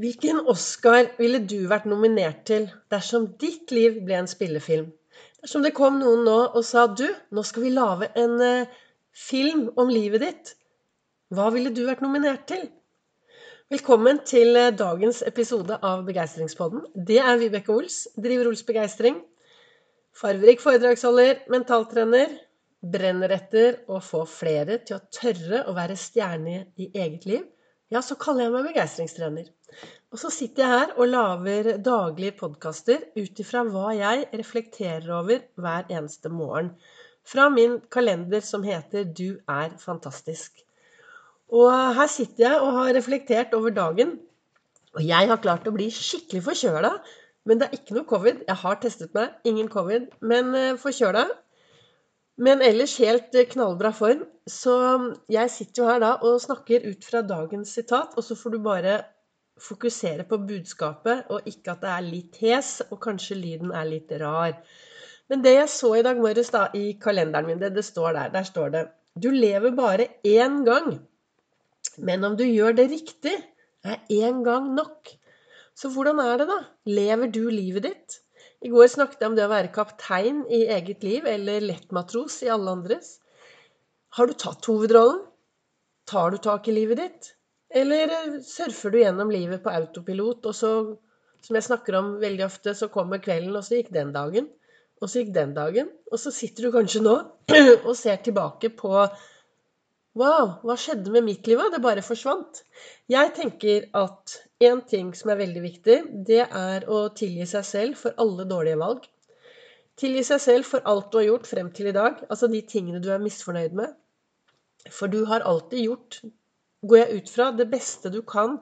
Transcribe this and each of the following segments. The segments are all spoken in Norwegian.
Hvilken Oscar ville du vært nominert til dersom ditt liv ble en spillefilm? Dersom det kom noen nå og sa du, nå skal vi lage en eh, film om livet ditt. Hva ville du vært nominert til? Velkommen til eh, dagens episode av Begeistringspodden. Det er Vibeke Ols, driver Ols Begeistring. Farverik foredragsholder, mentaltrener. Brenner etter å få flere til å tørre å være stjerne i eget liv. Ja, så kaller jeg meg begeistringstrener. Og så sitter jeg her og lager daglige podkaster ut ifra hva jeg reflekterer over hver eneste morgen. Fra min kalender som heter 'Du er fantastisk'. Og her sitter jeg og har reflektert over dagen. Og jeg har klart å bli skikkelig forkjøla. Men det er ikke noe covid. Jeg har testet meg. Ingen covid. Men uh, forkjøla. Men ellers helt eh, knallbra form. Så jeg sitter jo her da og snakker ut fra dagens sitat, og så får du bare fokusere på budskapet, og ikke at det er litt hes, og kanskje lyden er litt rar. Men det jeg så i dag morges da, i kalenderen min, det, det står der, der står det Du lever bare én gang. Men om du gjør det riktig, er én gang nok. Så hvordan er det, da? Lever du livet ditt? I går snakket jeg om det å være kaptein i eget liv, eller lettmatros i alle andres. Har du tatt hovedrollen? Tar du tak i livet ditt? Eller surfer du gjennom livet på autopilot, og så, som jeg snakker om veldig ofte, så kommer kvelden, og så gikk den dagen. Og så gikk den dagen. Og så sitter du kanskje nå og ser tilbake på Wow, hva skjedde med mitt liv? Det bare forsvant. Jeg tenker at én ting som er veldig viktig, det er å tilgi seg selv for alle dårlige valg. Tilgi seg selv for alt du har gjort frem til i dag, altså de tingene du er misfornøyd med. For du har alltid gjort går jeg ut fra det beste du kan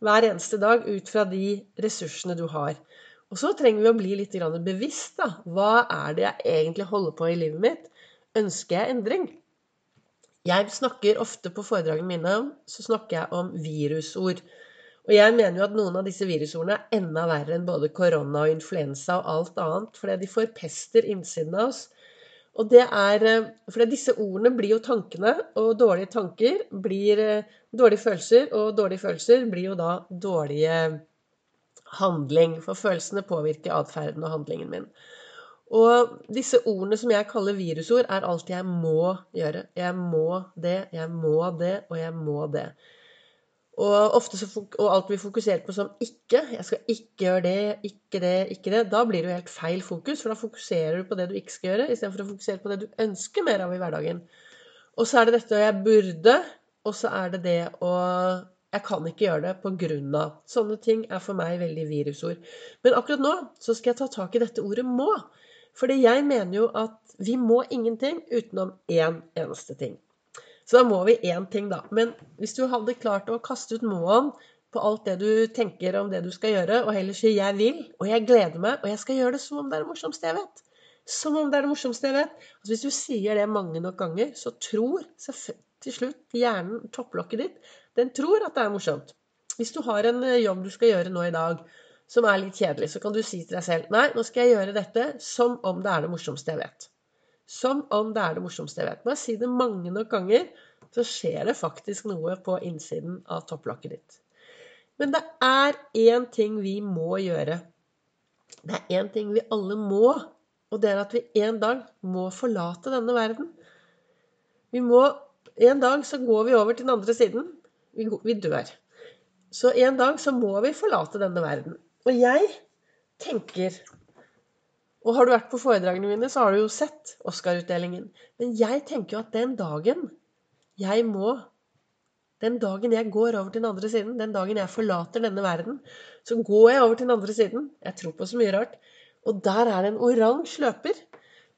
hver eneste dag ut fra de ressursene du har. Og så trenger vi å bli litt bevisst. da. Hva er det jeg egentlig holder på i livet mitt? Ønsker jeg endring? Jeg snakker ofte på foredragene mine så snakker jeg om virusord. Og jeg mener jo at noen av disse virusordene er enda verre enn både korona og influensa og alt annet. Fordi de forpester innsiden av oss. Og det er eh, For disse ordene blir jo tankene, og dårlige tanker blir eh, dårlige følelser. Og dårlige følelser blir jo da dårlige handling. For følelsene påvirker atferden og handlingen min. Og disse ordene som jeg kaller virusord, er alt jeg må gjøre. Jeg må det, jeg må det, og jeg må det. Og, så, og alt blir fokusert på som ikke. Jeg skal ikke gjøre det, ikke det, ikke det. Da blir det jo helt feil fokus, for da fokuserer du på det du ikke skal gjøre, istedenfor å fokusere på det du ønsker mer av i hverdagen. Og så er det dette 'jeg burde', og så er det det å 'jeg kan ikke gjøre det på grunn av'. Sånne ting er for meg veldig virusord. Men akkurat nå så skal jeg ta tak i dette ordet 'må'. Fordi jeg mener jo at vi må ingenting utenom én eneste ting. Så da må vi én ting, da. Men hvis du hadde klart å kaste ut må-en på alt det du tenker om det du skal gjøre, og heller si 'jeg vil', og 'jeg gleder meg', og 'jeg skal gjøre det som om det er det morsomste jeg vet'. Som om det er det morsomste jeg vet. Altså, hvis du sier det mange nok ganger, så tror til slutt hjernen, topplokket ditt, den tror at det er morsomt. Hvis du har en eh, jobb du skal gjøre nå i dag som er litt kjedelig, så kan du si til deg selv 'Nei, nå skal jeg gjøre dette som om det er det morsomste jeg vet'. Som om det er det morsomste jeg vet. Bare si det mange nok ganger, så skjer det faktisk noe på innsiden av topplokket ditt. Men det er én ting vi må gjøre. Det er én ting vi alle må, og det er at vi en dag må forlate denne verden. Vi må En dag så går vi over til den andre siden. Vi, dør. Så en dag så må vi forlate denne verden. Og jeg tenker og har du vært på foredragene mine, så har du jo sett Oscar-utdelingen. Men jeg tenker jo at den dagen jeg må Den dagen jeg går over til den andre siden, den dagen jeg forlater denne verden, så går jeg over til den andre siden. Jeg tror på så mye rart. Og der er det en oransje løper.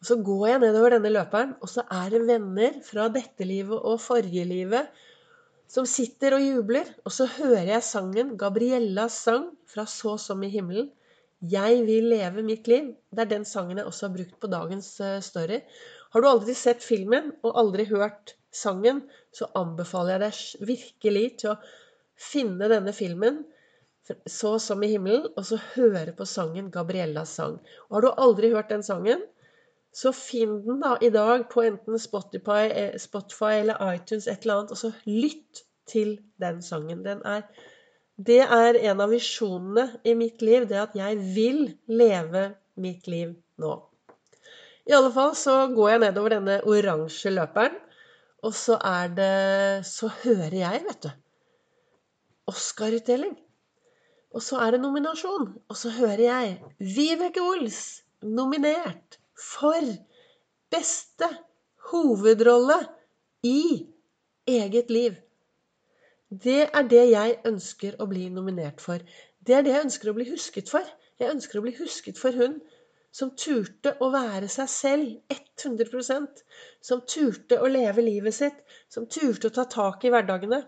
Og så går jeg nedover denne løperen, og så er det venner fra dette livet og forrige livet som sitter og jubler. Og så hører jeg sangen, Gabriellas sang, fra Så som i himmelen. 'Jeg vil leve mitt liv'. Det er den sangen jeg også har brukt på dagens eh, story. Har du aldri sett filmen og aldri hørt sangen, så anbefaler jeg deg virkelig til å finne denne filmen, 'Så som i himmelen', og så høre på sangen 'Gabriellas sang'. Og har du aldri hørt den sangen, så finn den da i dag på enten Spotify, eh, Spotify eller iTunes, et eller annet, og så lytt til den sangen. Den er Det er en av visjonene i mitt liv, det at jeg vil leve mitt liv nå. I alle fall så går jeg nedover denne oransje løperen, og så er det Så hører jeg, vet du. Oscar-utdeling. Og så er det nominasjon. Og så hører jeg Vibeke Ols nominert for beste hovedrolle i eget liv. Det er det jeg ønsker å bli nominert for. Det er det jeg ønsker å bli husket for. Jeg ønsker å bli husket for hun som turte å være seg selv 100% Som turte å leve livet sitt. Som turte å ta tak i hverdagene.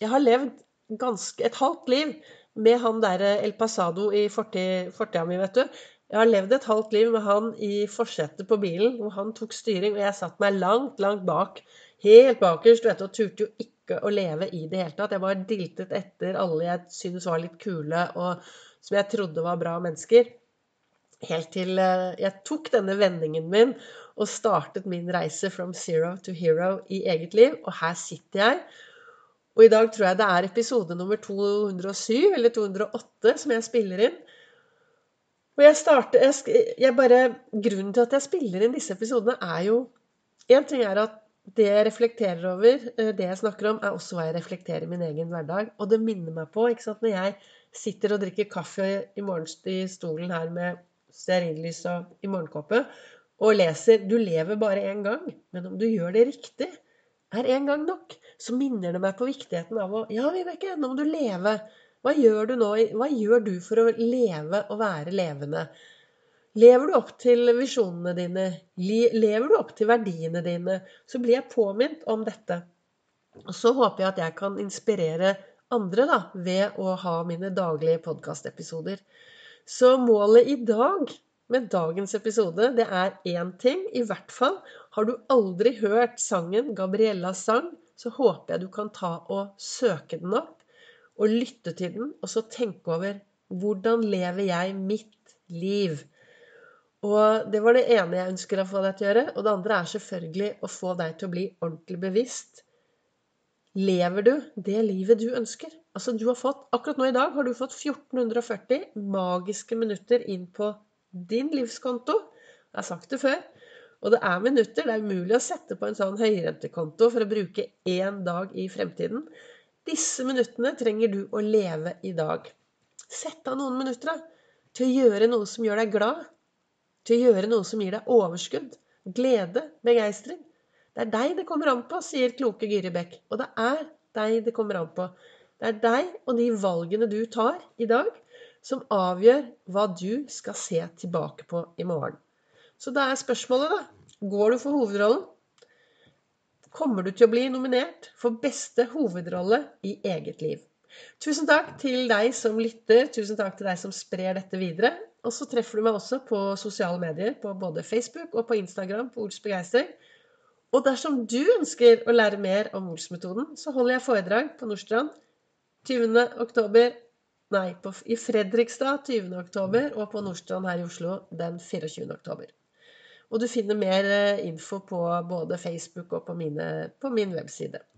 Jeg har levd ganske, et halvt liv med han derre El Pasado i fortida mi, vet du. Jeg har levd et halvt liv med han i forsetet på bilen, hvor han tok styring, og jeg satt meg langt, langt bak. Helt bakerst, vet og turte jo ikke å leve i det hele tatt. Jeg bare diltet etter alle jeg syntes var litt kule, og som jeg trodde var bra mennesker. Helt til eh, jeg tok denne vendingen min og startet min reise from zero to hero i eget liv. Og her sitter jeg. Og i dag tror jeg det er episode nummer 207 eller 208 som jeg spiller inn. Og jeg starter jeg, jeg bare, Grunnen til at jeg spiller inn disse episodene, er jo Én ting er at det jeg reflekterer over, eh, det jeg snakker om, er også hva jeg reflekterer i min egen hverdag. Og det minner meg på ikke sant, når jeg sitter og drikker kaffe i, morgen, i stolen her med stearinlys og i morgenkåpe og leser 'Du lever bare én gang', men om du gjør det riktig, er én gang nok. Så minner det meg på viktigheten av å Ja, Vibeke, nå må du leve. Hva gjør du nå? Hva gjør du for å leve og være levende? Lever du opp til visjonene dine, lever du opp til verdiene dine, så blir jeg påminnet om dette. Og så håper jeg at jeg kan inspirere andre da, ved å ha mine daglige podkastepisoder. Så målet i dag med dagens episode, det er én ting. I hvert fall har du aldri hørt sangen Gabriellas sang, så håper jeg du kan ta og søke den opp og lytte til den, og så tenke over hvordan lever jeg mitt liv? Og det var det ene jeg ønsker å få deg til å gjøre. Og det andre er selvfølgelig å få deg til å bli ordentlig bevisst. Lever du det livet du ønsker? Altså du har fått, Akkurat nå i dag har du fått 1440 magiske minutter inn på din livskonto. Jeg har sagt det før. Og det er minutter. Det er umulig å sette på en sånn høyrentekonto for å bruke én dag i fremtiden. Disse minuttene trenger du å leve i dag. Sett av noen minutter da, til å gjøre noe som gjør deg glad til å gjøre noe som gir deg overskudd, glede, begeistring. Det er deg det kommer an på, sier kloke Gyri Bekk. Og det er deg det kommer an på. Det er deg og de valgene du tar i dag, som avgjør hva du skal se tilbake på i morgen. Så da er spørsmålet, da Går du for hovedrollen? Kommer du til å bli nominert for beste hovedrolle i eget liv? Tusen takk til deg som lytter. Tusen takk til deg som sprer dette videre. Og så treffer du meg også på sosiale medier, på både Facebook og på Instagram på Ols begeistring. Og dersom du ønsker å lære mer om Ols-metoden, så holder jeg foredrag på Nordstrand 20. oktober Nei, på, i Fredrikstad 20. oktober og på Nordstrand her i Oslo den 24. oktober. Og du finner mer eh, info på både Facebook og på, mine, på min webside.